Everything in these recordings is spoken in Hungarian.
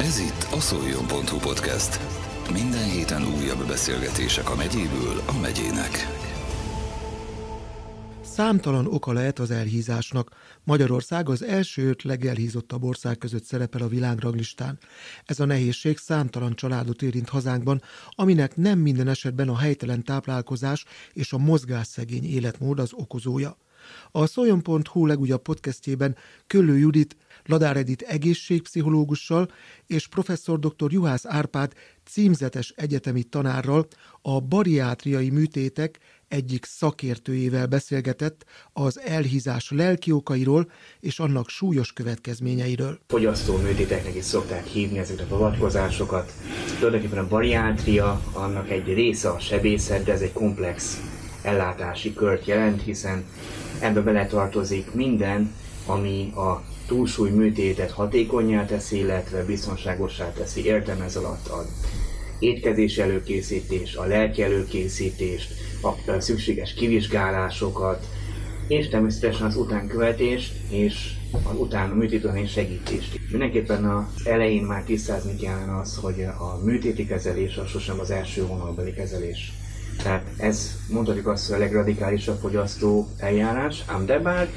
Ez itt a szoljon.hu podcast. Minden héten újabb beszélgetések a megyéből a megyének. Számtalan oka lehet az elhízásnak. Magyarország az első öt legelhízottabb ország között szerepel a világranglistán. Ez a nehézség számtalan családot érint hazánkban, aminek nem minden esetben a helytelen táplálkozás és a mozgásszegény életmód az okozója. A szoljon.hu legújabb podcastjében Köllő Judit, Ladár Edith egészségpszichológussal és professzor dr. Juhász Árpád címzetes egyetemi tanárral a bariátriai műtétek egyik szakértőjével beszélgetett az elhízás lelki okairól és annak súlyos következményeiről. Fogyasztó műtéteknek is szokták hívni ezeket a beavatkozásokat. Tulajdonképpen a bariátria annak egy része a sebészet, de ez egy komplex ellátási kört jelent, hiszen ebbe beletartozik minden, ami a túlsúly műtétet hatékonyá teszi, illetve biztonságosá teszi. Értem ez alatt a étkezés előkészítés, a lelki előkészítést, a szükséges kivizsgálásokat, és természetesen az utánkövetést és az után a műtét után segítést. Mindenképpen az elején már tisztázni kellene az, hogy a műtéti kezelés az sosem az első vonalbeli kezelés. Tehát ez mondhatjuk azt, hogy a legradikálisabb fogyasztó eljárás, ám de bár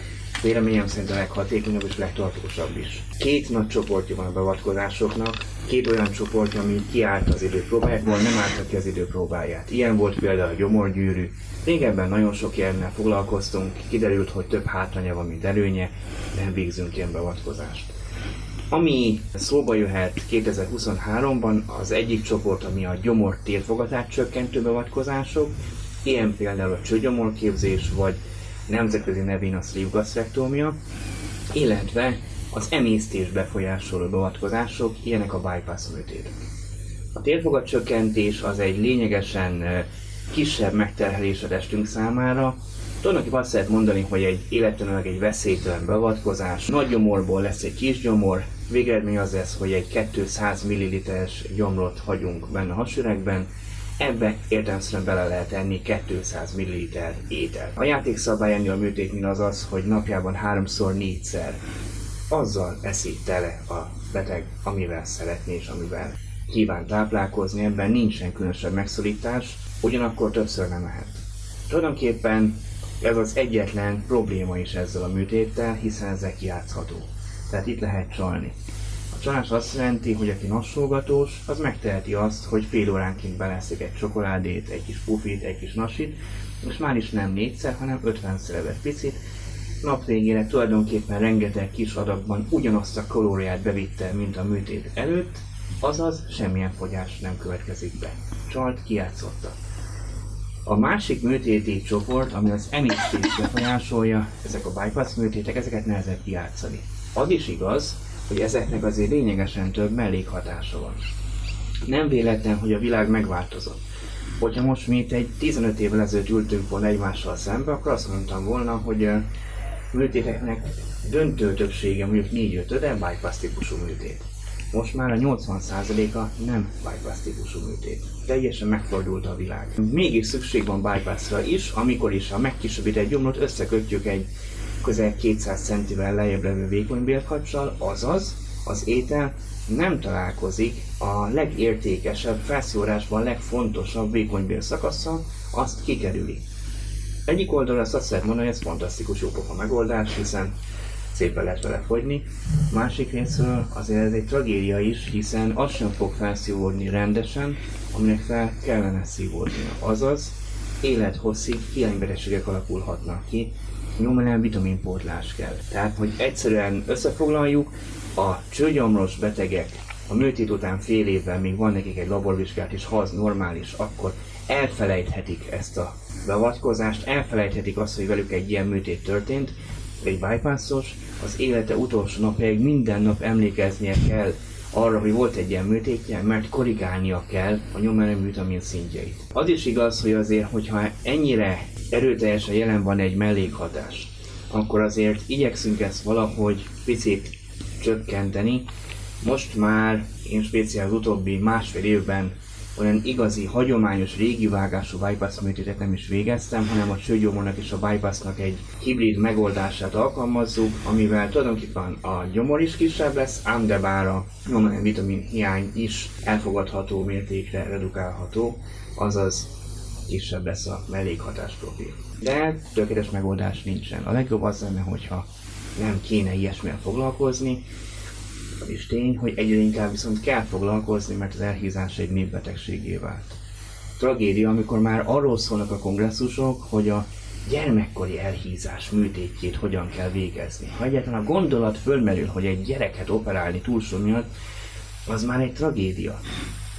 véleményem szerint a leghatékonyabb és legtartósabb is. Két nagy csoportja van a beavatkozásoknak, két olyan csoport, ami kiállt az időpróbájákból, nem állta ki az időpróbáját. Ilyen volt például a gyomorgyűrű. Régebben nagyon sok ilyennel foglalkoztunk, kiderült, hogy több hátránya van, mint előnye, nem végzünk ilyen beavatkozást. Ami szóba jöhet 2023-ban, az egyik csoport, ami a gyomor térfogatát csökkentő beavatkozások, ilyen például a csőgyomorképzés, vagy nemzetközi nevén a szívgasztrektómia, illetve az emésztés befolyásoló beavatkozások, ilyenek a bypass műtétek. A térfogatcsökkentés az egy lényegesen kisebb megterhelés a testünk számára, Tulajdonképpen azt lehet mondani, hogy egy életlenül egy veszélytelen beavatkozás. Nagy gyomorból lesz egy kis gyomor, végeredmény az lesz, hogy egy 200 ml-es gyomrot hagyunk benne a hasüregben, ebbe értelmszerűen bele lehet enni 200 ml étel. A játékszabály ennél a műtétnél az az, hogy napjában háromszor, négyszer azzal eszi tele a beteg, amivel szeretné és amivel kíván táplálkozni, ebben nincsen különösebb megszorítás, ugyanakkor többször nem mehet. Tulajdonképpen ez az egyetlen probléma is ezzel a műtéttel, hiszen ezek játszható. Tehát itt lehet csalni. Csalás azt jelenti, hogy aki nassolgatós, az megteheti azt, hogy fél óránként beleszik egy csokoládét, egy kis pufit, egy kis nasit, és már is nem négyszer, hanem 50 szerevet picit, nap végére tulajdonképpen rengeteg kis adagban ugyanazt a kalóriát bevitte, mint a műtét előtt, azaz semmilyen fogyás nem következik be. Csalt kiátszotta. A másik műtéti csoport, ami az emésztést befolyásolja, ezek a bypass műtétek, ezeket nehezebb kiátszani. Az is igaz, hogy ezeknek azért lényegesen több mellékhatása van. Nem véletlen, hogy a világ megváltozott. Hogyha most mi itt egy 15 évvel ezelőtt ültünk volna egymással szembe, akkor azt mondtam volna, hogy műtéteknek döntő többsége, mondjuk 4 5 de bypass típusú műtét. Most már a 80%-a nem bypass típusú műtét. Teljesen megfordult a világ. Mégis szükség van bypassra is, amikor is a megkisebbített gyomrot összekötjük egy közel 200 centivel lejjebb levő vékony bélkacsal, azaz az étel nem találkozik a legértékesebb, felszórásban legfontosabb vékonybél szakaszsal, azt kikerüli. Egyik oldalon azt, azt lehet mondani, hogy ez fantasztikus jópofa megoldás, hiszen szépen lehet vele fogyni. Másik részről azért ez egy tragédia is, hiszen az sem fog felszívódni rendesen, aminek fel kellene szívódnia. Azaz, élethosszig hiánybetegségek alakulhatnak ki, nyomelem vitaminpótlás kell. Tehát, hogy egyszerűen összefoglaljuk, a csőgyomros betegek a műtét után fél évvel még van nekik egy laborvizsgálat, és ha az normális, akkor elfelejthetik ezt a beavatkozást, elfelejthetik azt, hogy velük egy ilyen műtét történt, egy bypassos, az élete utolsó napjáig minden nap emlékeznie kell arra, hogy volt egy ilyen műtétje, mert korrigálnia kell a nyomelem vitamin szintjeit. Az is igaz, hogy azért, hogyha ennyire erőteljesen jelen van egy mellékhatás, akkor azért igyekszünk ezt valahogy picit csökkenteni. Most már én speciál az utóbbi másfél évben olyan igazi, hagyományos, régi vágású bypass műtétet nem is végeztem, hanem a csőgyomornak és a bypassnak egy hibrid megoldását alkalmazzuk, amivel tulajdonképpen a gyomor is kisebb lesz, ám de bár a vitamin hiány is elfogadható mértékre redukálható, azaz kisebb lesz a mellékhatás profil. De tökéletes megoldás nincsen. A legjobb az lenne, hogyha nem kéne ilyesmivel foglalkozni, és tény, hogy egyre inkább viszont kell foglalkozni, mert az elhízás egy népbetegségé vált. Tragédia, amikor már arról szólnak a kongresszusok, hogy a gyermekkori elhízás műtétjét hogyan kell végezni. Ha egyáltalán a gondolat fölmerül, hogy egy gyereket operálni túlsó miatt, az már egy tragédia.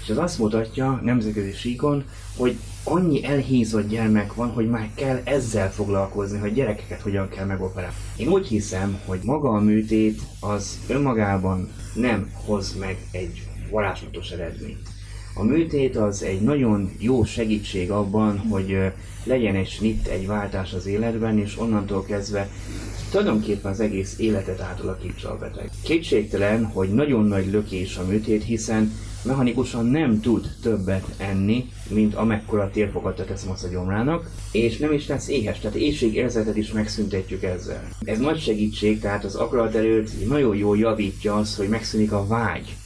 És ez azt mutatja nemzetközi síkon, hogy annyi elhízott gyermek van, hogy már kell ezzel foglalkozni, hogy gyerekeket hogyan kell megoperálni. Én úgy hiszem, hogy maga a műtét az önmagában nem hoz meg egy varázslatos eredményt. A műtét az egy nagyon jó segítség abban, hogy legyen egy snitt, egy váltás az életben, és onnantól kezdve tulajdonképpen az egész életet átalakítsa a beteg. Kétségtelen, hogy nagyon nagy lökés a műtét, hiszen mechanikusan nem tud többet enni, mint amekkora térfogatot teszem azt a gyomrának, és nem is lesz éhes, tehát éjségérzetet is megszüntetjük ezzel. Ez nagy segítség, tehát az akarat előtt nagyon jól javítja az, hogy megszűnik a vágy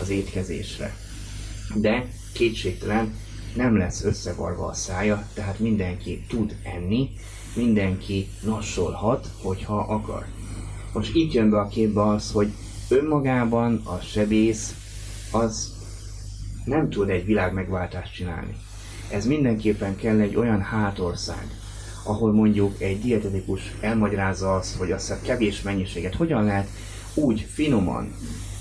az étkezésre. De kétségtelen nem lesz összevarva a szája, tehát mindenki tud enni, mindenki nassolhat, hogyha akar. Most itt jön be a képbe az, hogy önmagában a sebész az nem tud egy világ megváltást csinálni. Ez mindenképpen kell egy olyan hátország, ahol mondjuk egy dietetikus elmagyarázza azt, hogy azt a kevés mennyiséget hogyan lehet úgy finoman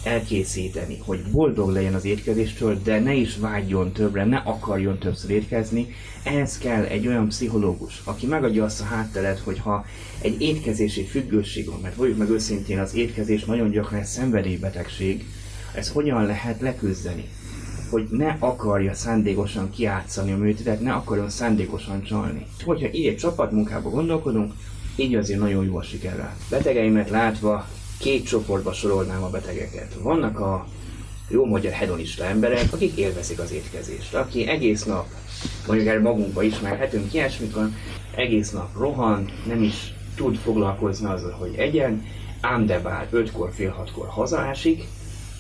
elkészíteni, hogy boldog legyen az étkezéstől, de ne is vágyjon többre, ne akarjon többször étkezni. Ehhez kell egy olyan pszichológus, aki megadja azt a hátteret, hogy ha egy étkezési függőség van, mert vagyunk meg őszintén, az étkezés nagyon gyakran egy szenvedélybetegség, ez hogyan lehet leküzdeni? Hogy ne akarja szándékosan kiátszani a műtétet, ne akarjon szándékosan csalni. Hogyha így egy csapatmunkába gondolkodunk, így azért nagyon jó a sikerrel. Betegeimet látva két csoportba sorolnám a betegeket. Vannak a jó magyar hedonista emberek, akik élvezik az étkezést, aki egész nap, mondjuk erre magunkba ismerhetünk ilyesmikor, egész nap rohan, nem is tud foglalkozni azzal, hogy egyen, ám de bár 5-kor, fél hatkor hazaásik,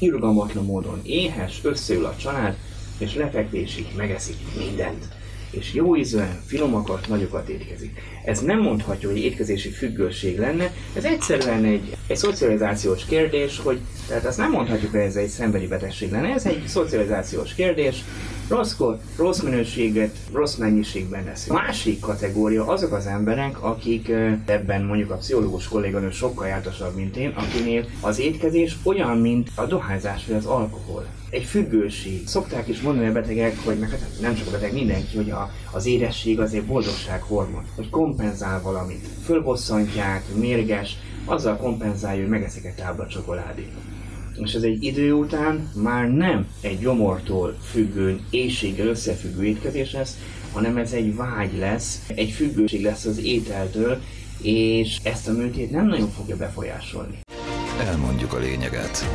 irgalmatlan módon éhes, összeül a család, és lefekvésig megeszik mindent. És jó ízűen, finomakat, nagyokat étkezik. Ez nem mondhatja, hogy étkezési függőség lenne, ez egyszerűen egy, egy szocializációs kérdés, hogy tehát azt nem mondhatjuk, hogy ez egy szemberi betegség lenne, ez egy szocializációs kérdés, rosszkor, rossz minőséget, rossz mennyiségben lesz. Másik kategória azok az emberek, akik ebben mondjuk a pszichológus kolléganő sokkal jártasabb, mint én, akinél az étkezés olyan, mint a dohányzás vagy az alkohol egy függőség. Szokták is mondani a betegek, hogy meg hát nem csak a beteg, mindenki, hogy a, az édesség az egy boldogsághormon, hogy kompenzál valamit. Fölbosszantják, mérges, azzal kompenzálja, hogy megeszik egy tábla csokoládét. És ez egy idő után már nem egy gyomortól függő, éjséggel összefüggő étkezés lesz, hanem ez egy vágy lesz, egy függőség lesz az ételtől, és ezt a műtét nem nagyon fogja befolyásolni. Elmondjuk a lényeget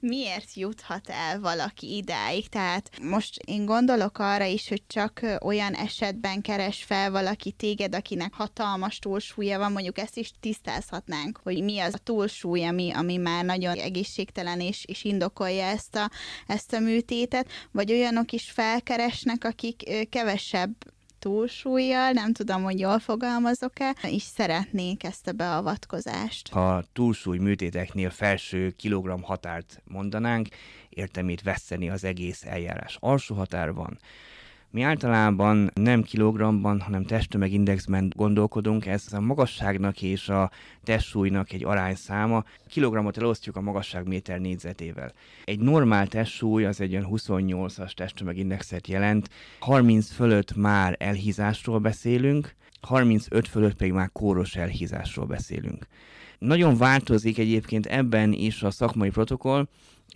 miért juthat el valaki idáig? Tehát most én gondolok arra is, hogy csak olyan esetben keres fel valaki téged, akinek hatalmas túlsúlya van, mondjuk ezt is tisztázhatnánk, hogy mi az a túlsúly, ami, ami már nagyon egészségtelen és, és indokolja ezt a, ezt a műtétet, vagy olyanok is felkeresnek, akik kevesebb túlsúlyjal, nem tudom, hogy jól fogalmazok-e, és szeretnék ezt a beavatkozást. Ha túlsúly műtéteknél felső kilogramm határt mondanánk, értem itt veszteni az egész eljárás. Alsó határ van, mi általában nem kilogramban, hanem testtömegindexben gondolkodunk, ez a magasságnak és a testsúlynak egy arányszáma. Kilogramot elosztjuk a magasság méter négyzetével. Egy normál testsúly az egy olyan 28-as testtömegindexet jelent, 30 fölött már elhízásról beszélünk, 35 fölött pedig már kóros elhízásról beszélünk. Nagyon változik egyébként ebben is a szakmai protokoll.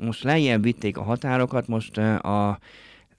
Most lejjebb vitték a határokat, most a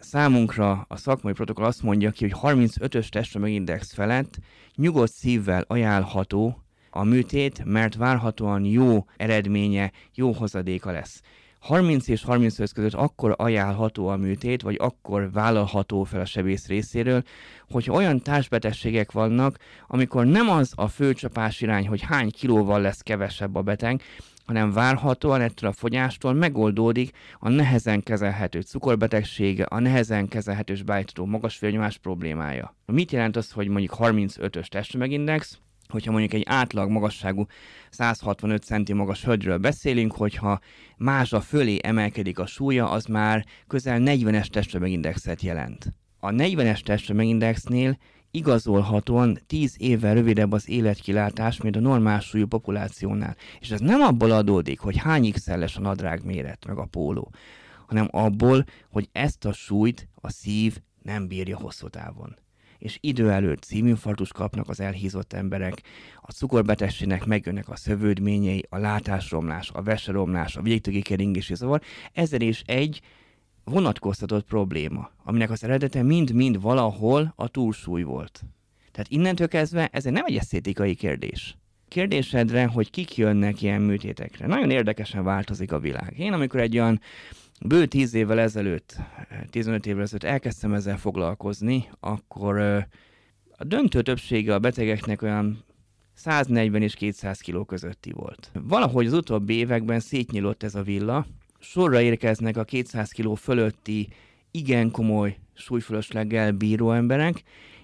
számunkra a szakmai protokoll azt mondja ki, hogy 35-ös testtömegindex felett nyugodt szívvel ajánlható a műtét, mert várhatóan jó eredménye, jó hozadéka lesz. 30 és 35 között akkor ajánlható a műtét, vagy akkor vállalható fel a sebész részéről, hogyha olyan társbetegségek vannak, amikor nem az a főcsapás irány, hogy hány kilóval lesz kevesebb a beteg, hanem várhatóan ettől a fogyástól megoldódik a nehezen kezelhető cukorbetegsége, a nehezen kezelhető bájtató magas vérnyomás problémája. Mit jelent az, hogy mondjuk 35-ös testtömegindex? hogyha mondjuk egy átlag magasságú 165 cm magas hölgyről beszélünk, hogyha más a fölé emelkedik a súlya, az már közel 40-es testtömegindexet jelent. A 40-es testtömegindexnél igazolhatóan 10 évvel rövidebb az életkilátás, mint a normál súlyú populációnál. És ez nem abból adódik, hogy hány x a nadrág méret, meg a póló, hanem abból, hogy ezt a súlyt a szív nem bírja hosszú távon és idő előtt szívinfarktus kapnak az elhízott emberek, a cukorbetegségnek megjönnek a szövődményei, a látásromlás, a veseromlás, a végtögi keringési zavar, ezzel is egy vonatkoztatott probléma, aminek az eredete mind-mind valahol a túlsúly volt. Tehát innentől kezdve ez nem egy esztétikai kérdés. Kérdésedre, hogy kik jönnek ilyen műtétekre. Nagyon érdekesen változik a világ. Én amikor egy olyan bő 10 évvel ezelőtt, 15 évvel ezelőtt elkezdtem ezzel foglalkozni, akkor a döntő többsége a betegeknek olyan 140 és 200 kg közötti volt. Valahogy az utóbbi években szétnyílott ez a villa, sorra érkeznek a 200 kg fölötti igen komoly súlyfölösleggel bíró emberek,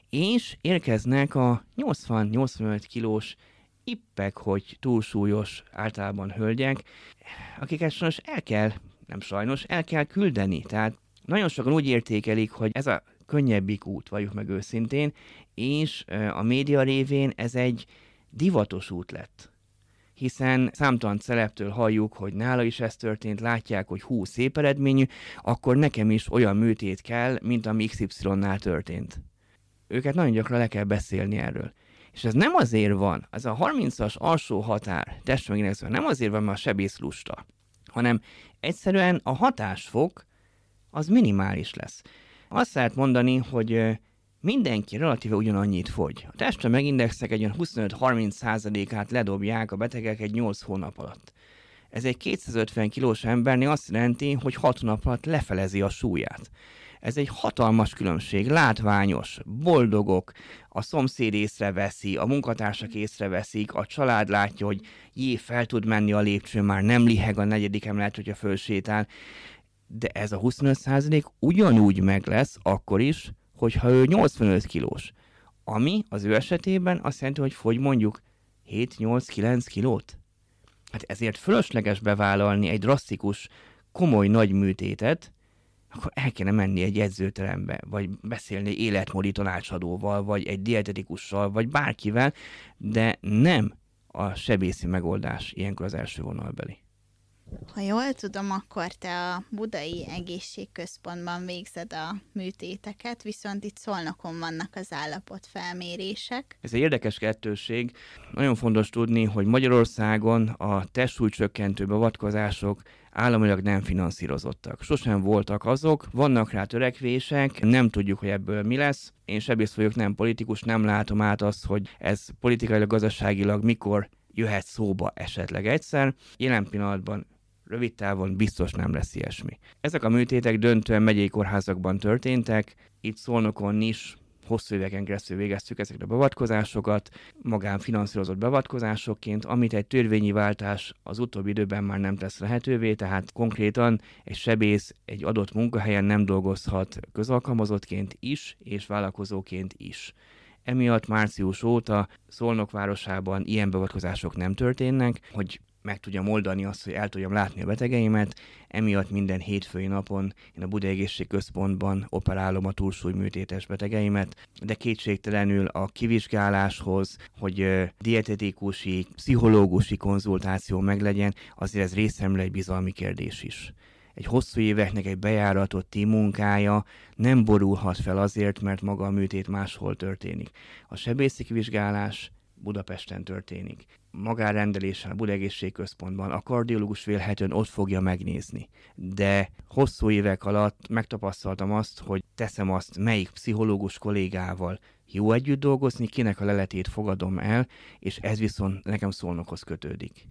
és érkeznek a 80-85 kilós ippek, hogy túlsúlyos általában hölgyek, akiket sajnos el kell, nem sajnos, el kell küldeni. Tehát nagyon sokan úgy értékelik, hogy ez a könnyebbik út, valljuk meg őszintén, és a média révén ez egy divatos út lett hiszen számtalan celeptől halljuk, hogy nála is ez történt, látják, hogy hú, szép eredményű, akkor nekem is olyan műtét kell, mint ami XY-nál történt. Őket nagyon gyakran le kell beszélni erről. És ez nem azért van, ez a 30-as alsó határ testmegénézve nem azért van, mert a sebész lusta, hanem egyszerűen a hatásfok az minimális lesz. Azt lehet mondani, hogy mindenki relatíve ugyanannyit fogy. A testre megindexek egy 25-30 százalékát ledobják a betegek egy 8 hónap alatt. Ez egy 250 kilós embernél azt jelenti, hogy 6 nap alatt lefelezi a súlyát. Ez egy hatalmas különbség, látványos, boldogok, a szomszéd észreveszi, a munkatársak észreveszik, a család látja, hogy jé, fel tud menni a lépcsőn, már nem liheg a negyedik emelet, hogyha fölsétál. De ez a 25 ugyanúgy meg lesz akkor is, hogyha ő 85 kilós. Ami az ő esetében azt jelenti, hogy fogy mondjuk 7-8-9 kilót. Hát ezért fölösleges bevállalni egy drasztikus, komoly nagy műtétet, akkor el kéne menni egy edzőterembe, vagy beszélni életmódi tanácsadóval, vagy egy dietetikussal, vagy bárkivel, de nem a sebészi megoldás ilyenkor az első vonalbeli. Ha jól tudom, akkor te a Budai Egészségközpontban végzed a műtéteket, viszont itt Szolnokon vannak az állapotfelmérések. Ez egy érdekes kettőség. Nagyon fontos tudni, hogy Magyarországon a testsúlycsökkentő beavatkozások államilag nem finanszírozottak. Sosem voltak azok, vannak rá törekvések, nem tudjuk, hogy ebből mi lesz. Én sebész vagyok, nem politikus, nem látom át azt, hogy ez politikailag, gazdaságilag mikor jöhet szóba esetleg egyszer. Jelen pillanatban rövid távon biztos nem lesz ilyesmi. Ezek a műtétek döntően megyei kórházakban történtek, itt Szolnokon is hosszú éveken keresztül végeztük ezeket a beavatkozásokat, magánfinanszírozott beavatkozásokként, amit egy törvényi váltás az utóbbi időben már nem tesz lehetővé, tehát konkrétan egy sebész egy adott munkahelyen nem dolgozhat közalkalmazottként is, és vállalkozóként is. Emiatt március óta Szolnok városában ilyen beavatkozások nem történnek, hogy meg tudjam oldani azt, hogy el tudjam látni a betegeimet. Emiatt minden hétfői napon én a Budai Egészség operálom a túlsúlyműtétes betegeimet, de kétségtelenül a kivizsgáláshoz, hogy dietetikusi, pszichológusi konzultáció meglegyen, azért ez részemre egy bizalmi kérdés is egy hosszú éveknek egy bejáratott ti munkája nem borulhat fel azért, mert maga a műtét máshol történik. A sebészi vizsgálás Budapesten történik. Magárendelésen a Budegészség Központban a kardiológus vélhetően ott fogja megnézni. De hosszú évek alatt megtapasztaltam azt, hogy teszem azt, melyik pszichológus kollégával jó együtt dolgozni, kinek a leletét fogadom el, és ez viszont nekem szolnokhoz kötődik.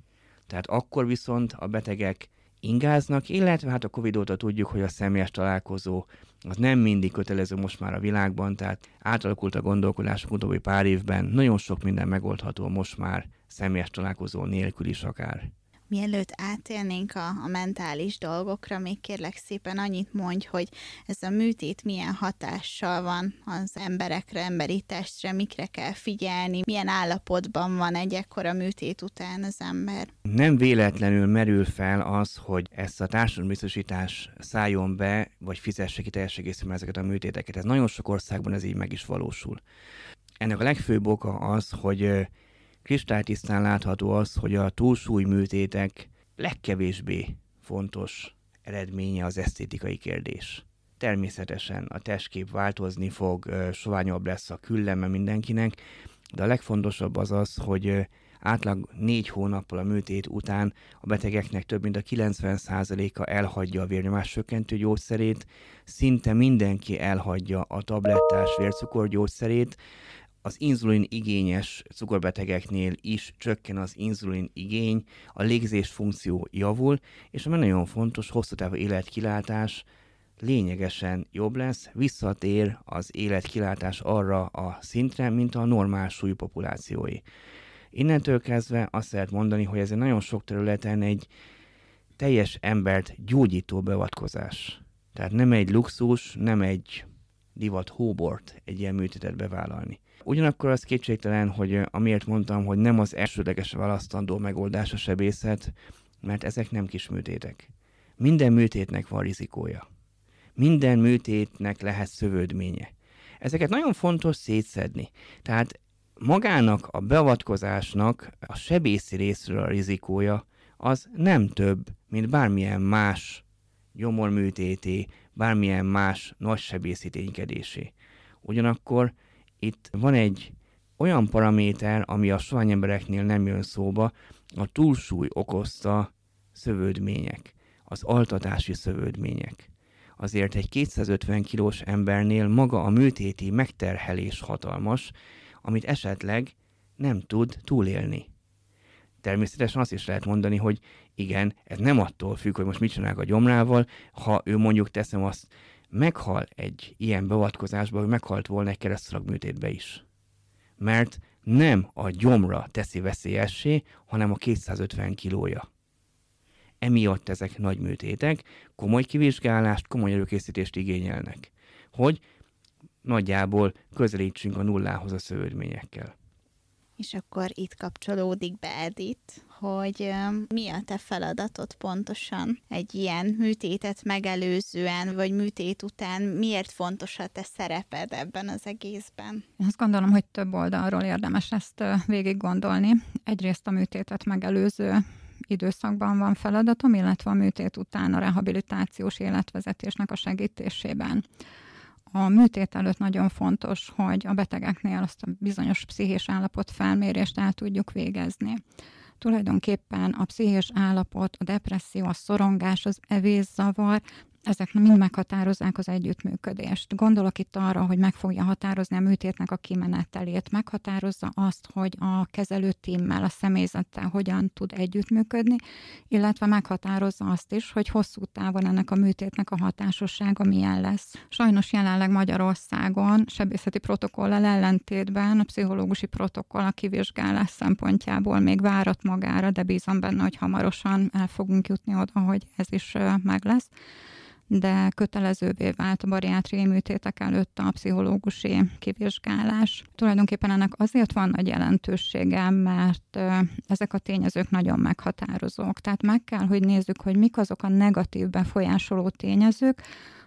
Tehát akkor viszont a betegek ingáznak, illetve hát a Covid óta tudjuk, hogy a személyes találkozó az nem mindig kötelező most már a világban, tehát átalakult a gondolkodásunk utóbbi pár évben, nagyon sok minden megoldható most már személyes találkozó nélkül is akár. Mielőtt átélnénk a, a mentális dolgokra, még kérlek szépen annyit mondj, hogy ez a műtét milyen hatással van az emberekre, emberi testre, mikre kell figyelni, milyen állapotban van egy ekkora műtét után az ember. Nem véletlenül merül fel az, hogy ezt a társadalombiztosítás szálljon be, vagy fizesse ki teljes egészében ezeket a műtéteket. Ez nagyon sok országban ez így meg is valósul. Ennek a legfőbb oka az, hogy kristálytisztán látható az, hogy a túlsúly műtétek legkevésbé fontos eredménye az esztétikai kérdés. Természetesen a testkép változni fog, soványabb lesz a külleme mindenkinek, de a legfontosabb az az, hogy átlag négy hónappal a műtét után a betegeknek több mint a 90%-a elhagyja a vérnyomás csökkentő gyógyszerét, szinte mindenki elhagyja a tablettás vércukorgyógyszerét, az inzulin igényes cukorbetegeknél is csökken az inzulin igény, a légzés funkció javul, és ami nagyon fontos, hosszú távú életkilátás lényegesen jobb lesz, visszatér az életkilátás arra a szintre, mint a normál súlyú populációi. Innentől kezdve azt lehet mondani, hogy ez egy nagyon sok területen egy teljes embert gyógyító beavatkozás. Tehát nem egy luxus, nem egy divat hóbort egy ilyen műtétet bevállalni. Ugyanakkor az kétségtelen, hogy amiért mondtam, hogy nem az elsődleges választandó megoldás a sebészet, mert ezek nem kis műtétek. Minden műtétnek van rizikója. Minden műtétnek lehet szövődménye. Ezeket nagyon fontos szétszedni. Tehát magának a beavatkozásnak a sebészi részről a rizikója az nem több, mint bármilyen más gyomorműtété, bármilyen más nagy sebészi ténykedésé. Ugyanakkor itt van egy olyan paraméter, ami a sovány embereknél nem jön szóba, a túlsúly okozta szövődmények, az altatási szövődmények. Azért egy 250 kilós embernél maga a műtéti megterhelés hatalmas, amit esetleg nem tud túlélni. Természetesen azt is lehet mondani, hogy igen, ez nem attól függ, hogy most mit csinálok a gyomrával, ha ő mondjuk teszem azt, meghal egy ilyen beavatkozásban, hogy meghalt volna egy keresztalag műtétbe is. Mert nem a gyomra teszi veszélyessé, hanem a 250 kilója. Emiatt ezek nagy műtétek, komoly kivizsgálást, komoly előkészítést igényelnek, hogy nagyjából közelítsünk a nullához a szövődményekkel. És akkor itt kapcsolódik be Edith, hogy mi a te feladatod pontosan egy ilyen műtétet megelőzően, vagy műtét után, miért fontos a te szereped ebben az egészben? Azt gondolom, hogy több oldalról érdemes ezt végig gondolni. Egyrészt a műtétet megelőző időszakban van feladatom, illetve a műtét után a rehabilitációs életvezetésnek a segítésében. A műtét előtt nagyon fontos, hogy a betegeknél azt a bizonyos pszichés állapot felmérést el tudjuk végezni. Tulajdonképpen a pszichés állapot, a depresszió, a szorongás, az evészavar, ezek mind meghatározzák az együttműködést. Gondolok itt arra, hogy meg fogja határozni a műtétnek a kimenetelét, meghatározza azt, hogy a kezelő tímmel, a személyzettel hogyan tud együttműködni, illetve meghatározza azt is, hogy hosszú távon ennek a műtétnek a hatásossága milyen lesz. Sajnos jelenleg Magyarországon sebészeti protokollal ellentétben a pszichológusi protokoll a kivizsgálás szempontjából még várat magára, de bízom benne, hogy hamarosan el fogunk jutni oda, hogy ez is meg lesz de kötelezővé vált a bariátriai műtétek előtt a pszichológusi kivizsgálás. Tulajdonképpen ennek azért van nagy jelentősége, mert ezek a tényezők nagyon meghatározók. Tehát meg kell, hogy nézzük, hogy mik azok a negatív befolyásoló tényezők,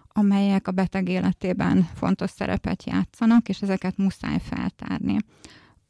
amelyek a beteg életében fontos szerepet játszanak, és ezeket muszáj feltárni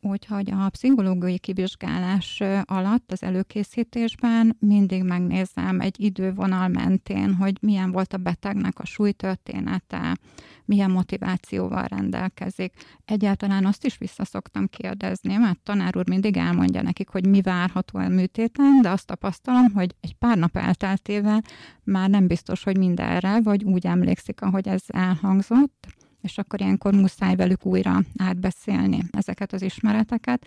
úgyhogy a pszichológiai kivizsgálás alatt az előkészítésben mindig megnézem egy idővonal mentén, hogy milyen volt a betegnek a súlytörténete, milyen motivációval rendelkezik. Egyáltalán azt is visszaszoktam kérdezni, mert tanár úr mindig elmondja nekik, hogy mi várható a műtéten, de azt tapasztalom, hogy egy pár nap elteltével már nem biztos, hogy mindenre, vagy úgy emlékszik, ahogy ez elhangzott és akkor ilyenkor muszáj velük újra átbeszélni ezeket az ismereteket.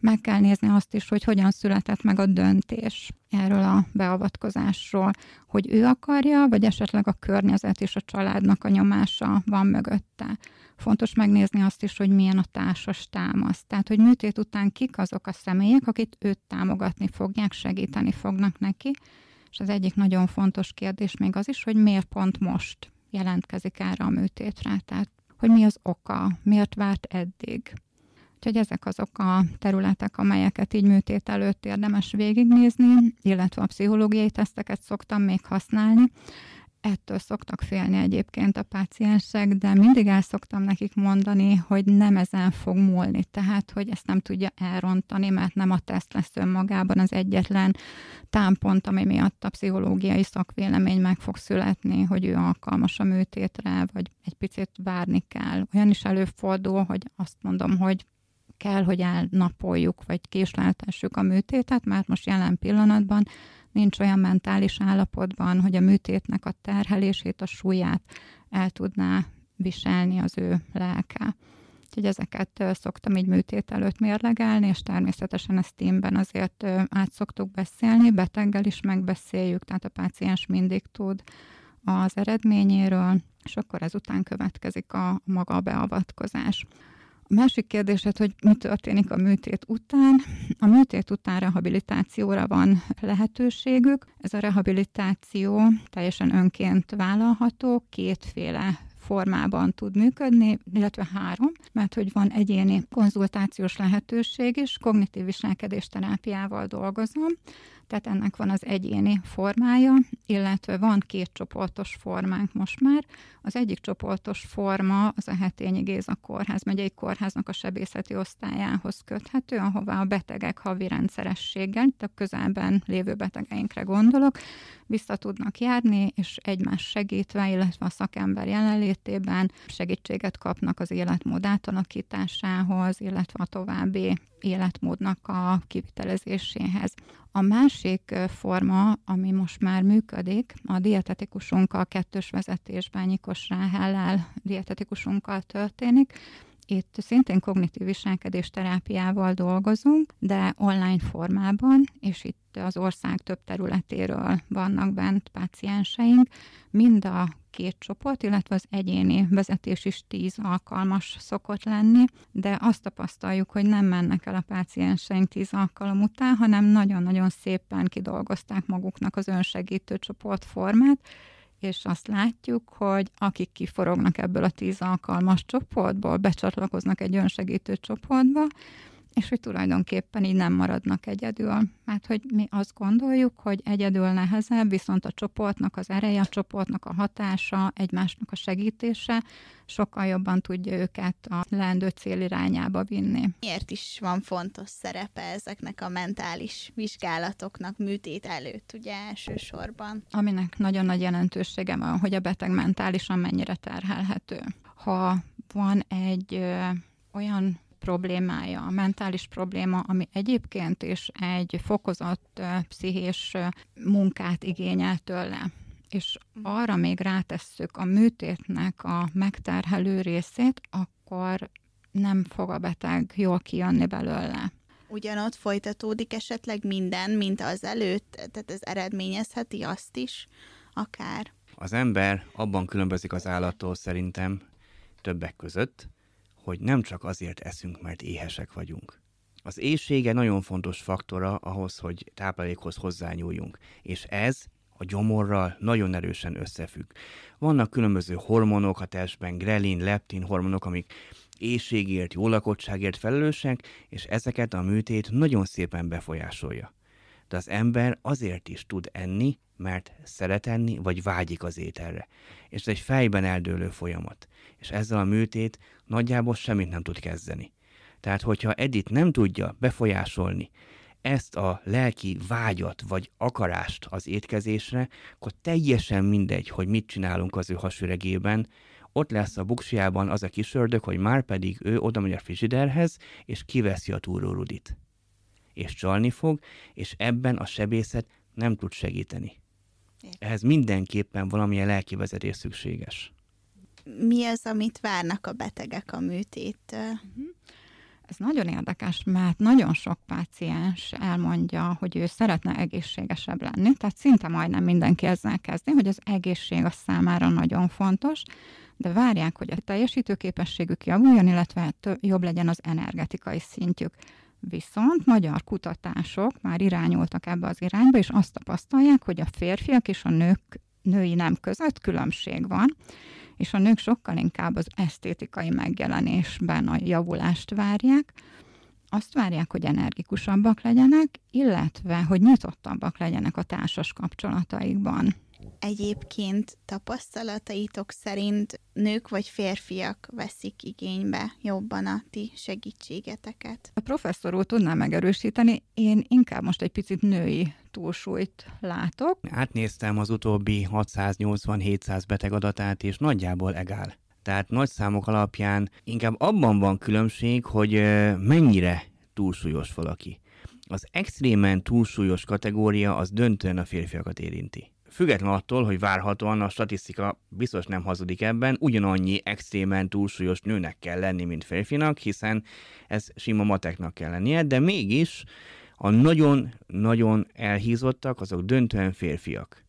Meg kell nézni azt is, hogy hogyan született meg a döntés erről a beavatkozásról, hogy ő akarja, vagy esetleg a környezet és a családnak a nyomása van mögötte. Fontos megnézni azt is, hogy milyen a társas támasz. Tehát, hogy műtét után kik azok a személyek, akik őt támogatni fogják, segíteni fognak neki. És az egyik nagyon fontos kérdés még az is, hogy miért pont most jelentkezik erre a műtétre. Tehát, hogy mi az oka, miért várt eddig. Úgyhogy ezek azok a területek, amelyeket így műtét előtt érdemes végignézni, illetve a pszichológiai teszteket szoktam még használni. Ettől szoktak félni egyébként a páciensek, de mindig el szoktam nekik mondani, hogy nem ezen fog múlni. Tehát, hogy ezt nem tudja elrontani, mert nem a teszt lesz önmagában az egyetlen támpont, ami miatt a pszichológiai szakvélemény meg fog születni, hogy ő alkalmas a műtétre, vagy egy picit várni kell. Olyan is előfordul, hogy azt mondom, hogy kell, hogy elnapoljuk, vagy késleltessük a műtétet, mert most jelen pillanatban nincs olyan mentális állapotban, hogy a műtétnek a terhelését, a súlyát el tudná viselni az ő lelke. Úgyhogy ezeket szoktam így műtét előtt mérlegelni, és természetesen ezt teamben azért át szoktuk beszélni, beteggel is megbeszéljük, tehát a páciens mindig tud az eredményéről, és akkor ezután következik a maga beavatkozás. A másik kérdésed, hogy mi történik a műtét után. A műtét után rehabilitációra van lehetőségük. Ez a rehabilitáció teljesen önként vállalható, kétféle formában tud működni, illetve három, mert hogy van egyéni konzultációs lehetőség is, kognitív viselkedés terápiával dolgozom, tehát ennek van az egyéni formája, illetve van két csoportos formánk most már. Az egyik csoportos forma az a Hetényi Géza Kórház, megyei kórháznak a sebészeti osztályához köthető, ahová a betegek havi rendszerességgel, itt a közelben lévő betegeinkre gondolok, vissza tudnak járni, és egymás segítve, illetve a szakember jelenlétében segítséget kapnak az életmód átalakításához, illetve a további életmódnak a kivitelezéséhez. A másik forma, ami most már működik, a dietetikusunkkal kettős vezetésben Nyikos Ráhellel dietetikusunkkal történik, itt szintén kognitív viselkedés terápiával dolgozunk, de online formában, és itt az ország több területéről vannak bent pácienseink. Mind a két csoport, illetve az egyéni vezetés is tíz alkalmas szokott lenni, de azt tapasztaljuk, hogy nem mennek el a pácienseink tíz alkalom után, hanem nagyon-nagyon szépen kidolgozták maguknak az önsegítő csoportformát, és azt látjuk, hogy akik kiforognak ebből a tíz alkalmas csoportból, becsatlakoznak egy önsegítő csoportba, és hogy tulajdonképpen így nem maradnak egyedül. Mert hogy mi azt gondoljuk, hogy egyedül nehezebb, viszont a csoportnak az ereje, a csoportnak a hatása, egymásnak a segítése sokkal jobban tudja őket a leendő cél irányába vinni. Miért is van fontos szerepe ezeknek a mentális vizsgálatoknak műtét előtt, ugye elsősorban? Aminek nagyon nagy jelentősége van, hogy a beteg mentálisan mennyire terhelhető. Ha van egy ö, olyan problémája, a mentális probléma, ami egyébként is egy fokozott pszichés munkát igényel tőle, és arra még rátesszük a műtétnek a megterhelő részét, akkor nem fog a beteg jól kijönni belőle. Ugyanott folytatódik esetleg minden, mint az előtt, tehát ez eredményezheti azt is, akár. Az ember abban különbözik az állattól szerintem többek között, hogy nem csak azért eszünk, mert éhesek vagyunk. Az éjsége nagyon fontos faktora ahhoz, hogy táplálékhoz hozzányúljunk, és ez a gyomorral nagyon erősen összefügg. Vannak különböző hormonok a testben, grelin, leptin hormonok, amik éjségért, jó lakottságért felelősek, és ezeket a műtét nagyon szépen befolyásolja. De az ember azért is tud enni, mert szeret enni, vagy vágyik az ételre. És ez egy fejben eldőlő folyamat. És ezzel a műtét nagyjából semmit nem tud kezdeni. Tehát, hogyha Edith nem tudja befolyásolni ezt a lelki vágyat vagy akarást az étkezésre, akkor teljesen mindegy, hogy mit csinálunk az ő hasüregében, ott lesz a buksiában az a kis ördög, hogy már pedig ő oda megy a frigiderhez, és kiveszi a túrórudit. És csalni fog, és ebben a sebészet nem tud segíteni. Ehhez mindenképpen valamilyen lelki vezetés szükséges. Mi az, amit várnak a betegek a műtéttől? Uh-huh. Ez nagyon érdekes, mert nagyon sok páciens elmondja, hogy ő szeretne egészségesebb lenni, tehát szinte majdnem mindenki ezzel kezdi, hogy az egészség a számára nagyon fontos, de várják, hogy a teljesítőképességük javuljon, illetve jobb legyen az energetikai szintjük. Viszont magyar kutatások már irányultak ebbe az irányba, és azt tapasztalják, hogy a férfiak és a nők női nem között különbség van, és a nők sokkal inkább az esztétikai megjelenésben a javulást várják, azt várják, hogy energikusabbak legyenek, illetve, hogy nyitottabbak legyenek a társas kapcsolataikban. Egyébként tapasztalataitok szerint nők vagy férfiak veszik igénybe jobban a ti segítségeteket? A professzor úr tudná megerősíteni, én inkább most egy picit női túlsúlyt látok. Átnéztem az utóbbi 680-700 beteg adatát, és nagyjából egál. Tehát nagy számok alapján inkább abban van különbség, hogy mennyire túlsúlyos valaki. Az extrémen túlsúlyos kategória az döntően a férfiakat érinti független attól, hogy várhatóan a statisztika biztos nem hazudik ebben, ugyanannyi extrémen túlsúlyos nőnek kell lenni, mint férfinak, hiszen ez sima mateknak kell lennie, de mégis a nagyon-nagyon elhízottak, azok döntően férfiak.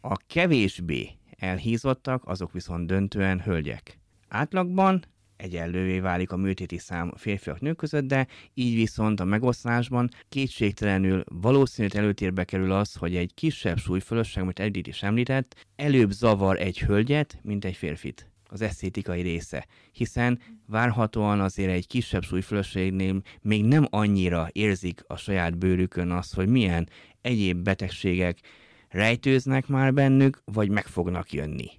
A kevésbé elhízottak, azok viszont döntően hölgyek. Átlagban egyenlővé válik a műtéti szám férfiak nők között, de így viszont a megoszlásban kétségtelenül valószínűleg előtérbe kerül az, hogy egy kisebb súlyfölösség, amit Edith is említett, előbb zavar egy hölgyet, mint egy férfit az esztétikai része, hiszen várhatóan azért egy kisebb súlyfölösségnél még nem annyira érzik a saját bőrükön azt, hogy milyen egyéb betegségek rejtőznek már bennük, vagy meg fognak jönni.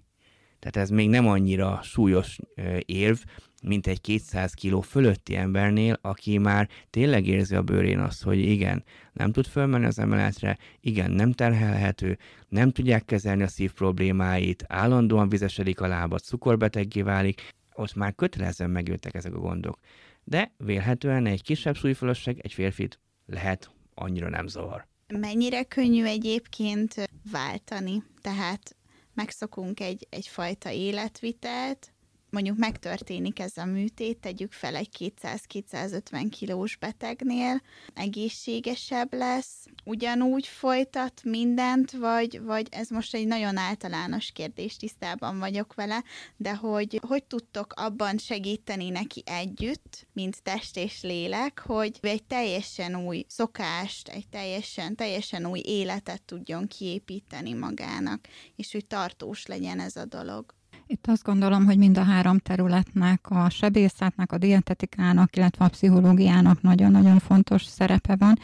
Tehát ez még nem annyira súlyos érv, mint egy 200 kiló fölötti embernél, aki már tényleg érzi a bőrén azt, hogy igen, nem tud fölmenni az emeletre, igen, nem terhelhető, nem tudják kezelni a szív problémáit, állandóan vizesedik a lábat, cukorbeteggé válik, ott már kötelezően megjöttek ezek a gondok. De vélhetően egy kisebb súlyfölösség egy férfit lehet annyira nem zavar. Mennyire könnyű egyébként váltani? Tehát megszokunk egy, egyfajta életvitelt, mondjuk megtörténik ez a műtét, tegyük fel egy 200-250 kilós betegnél, egészségesebb lesz, ugyanúgy folytat mindent, vagy, vagy ez most egy nagyon általános kérdés, tisztában vagyok vele, de hogy hogy tudtok abban segíteni neki együtt, mint test és lélek, hogy egy teljesen új szokást, egy teljesen, teljesen új életet tudjon kiépíteni magának, és hogy tartós legyen ez a dolog. Itt azt gondolom, hogy mind a három területnek, a sebészetnek, a dietetikának, illetve a pszichológiának nagyon-nagyon fontos szerepe van,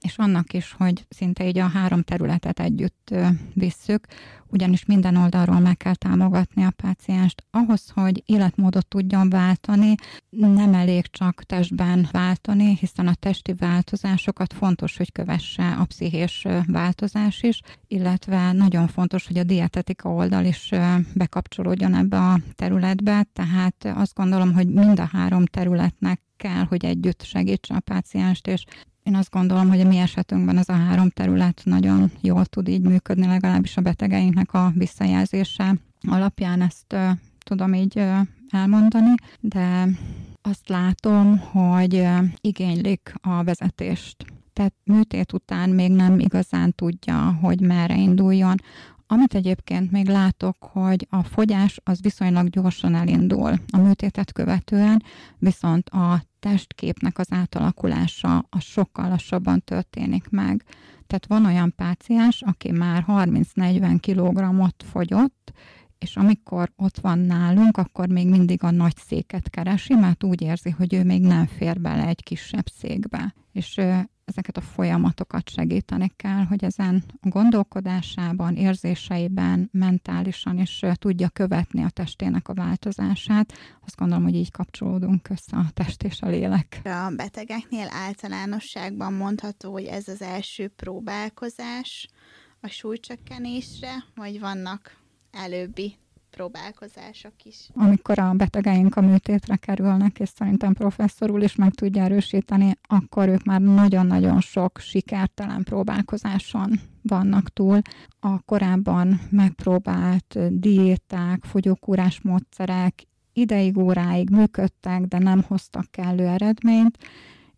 és annak is, hogy szinte így a három területet együtt visszük, ugyanis minden oldalról meg kell támogatni a pácienst. Ahhoz, hogy életmódot tudjon váltani, nem elég csak testben váltani, hiszen a testi változásokat fontos, hogy kövesse a pszichés változás is, illetve nagyon fontos, hogy a dietetika oldal is bekapcsolódjon ebbe a területbe, tehát azt gondolom, hogy mind a három területnek kell, hogy együtt segítse a pácienst, és én azt gondolom, hogy a mi esetünkben ez a három terület nagyon jól tud így működni, legalábbis a betegeinknek a visszajelzése alapján ezt uh, tudom így uh, elmondani, de azt látom, hogy uh, igénylik a vezetést. Tehát műtét után még nem igazán tudja, hogy merre induljon. Amit egyébként még látok, hogy a fogyás az viszonylag gyorsan elindul a műtétet követően, viszont a testképnek az átalakulása az sokkal lassabban történik meg. Tehát van olyan páciens, aki már 30-40 kg fogyott, és amikor ott van nálunk, akkor még mindig a nagy széket keresi, mert úgy érzi, hogy ő még nem fér bele egy kisebb székbe. És ezeket a folyamatokat segíteni kell, hogy ezen a gondolkodásában, érzéseiben, mentálisan is tudja követni a testének a változását. Azt gondolom, hogy így kapcsolódunk össze a test és a lélek. A betegeknél általánosságban mondható, hogy ez az első próbálkozás a súlycsökkenésre, vagy vannak előbbi próbálkozások is. Amikor a betegeink a műtétre kerülnek, és szerintem professzor úr is meg tudja erősíteni, akkor ők már nagyon-nagyon sok sikertelen próbálkozáson vannak túl. A korábban megpróbált diéták, fogyókúrás módszerek ideig, óráig működtek, de nem hoztak kellő eredményt,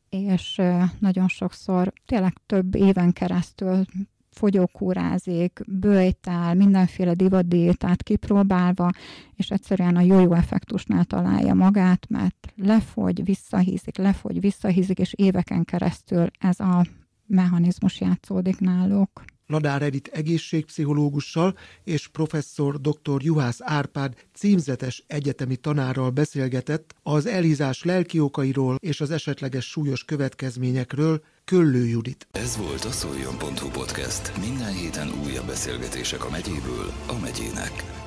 és nagyon sokszor tényleg több éven keresztül fogyókúrázik, bőjtál, mindenféle divaddiétát kipróbálva, és egyszerűen a jó-jó effektusnál találja magát, mert lefogy, visszahízik, lefogy, visszahízik, és éveken keresztül ez a mechanizmus játszódik náluk. Nadár Edith egészségpszichológussal és professzor dr. Juhász Árpád címzetes egyetemi tanárral beszélgetett az elhízás lelki okairól és az esetleges súlyos következményekről, Köllő Judit. Ez volt a szoljon.hu podcast. Minden héten újabb beszélgetések a megyéből a megyének.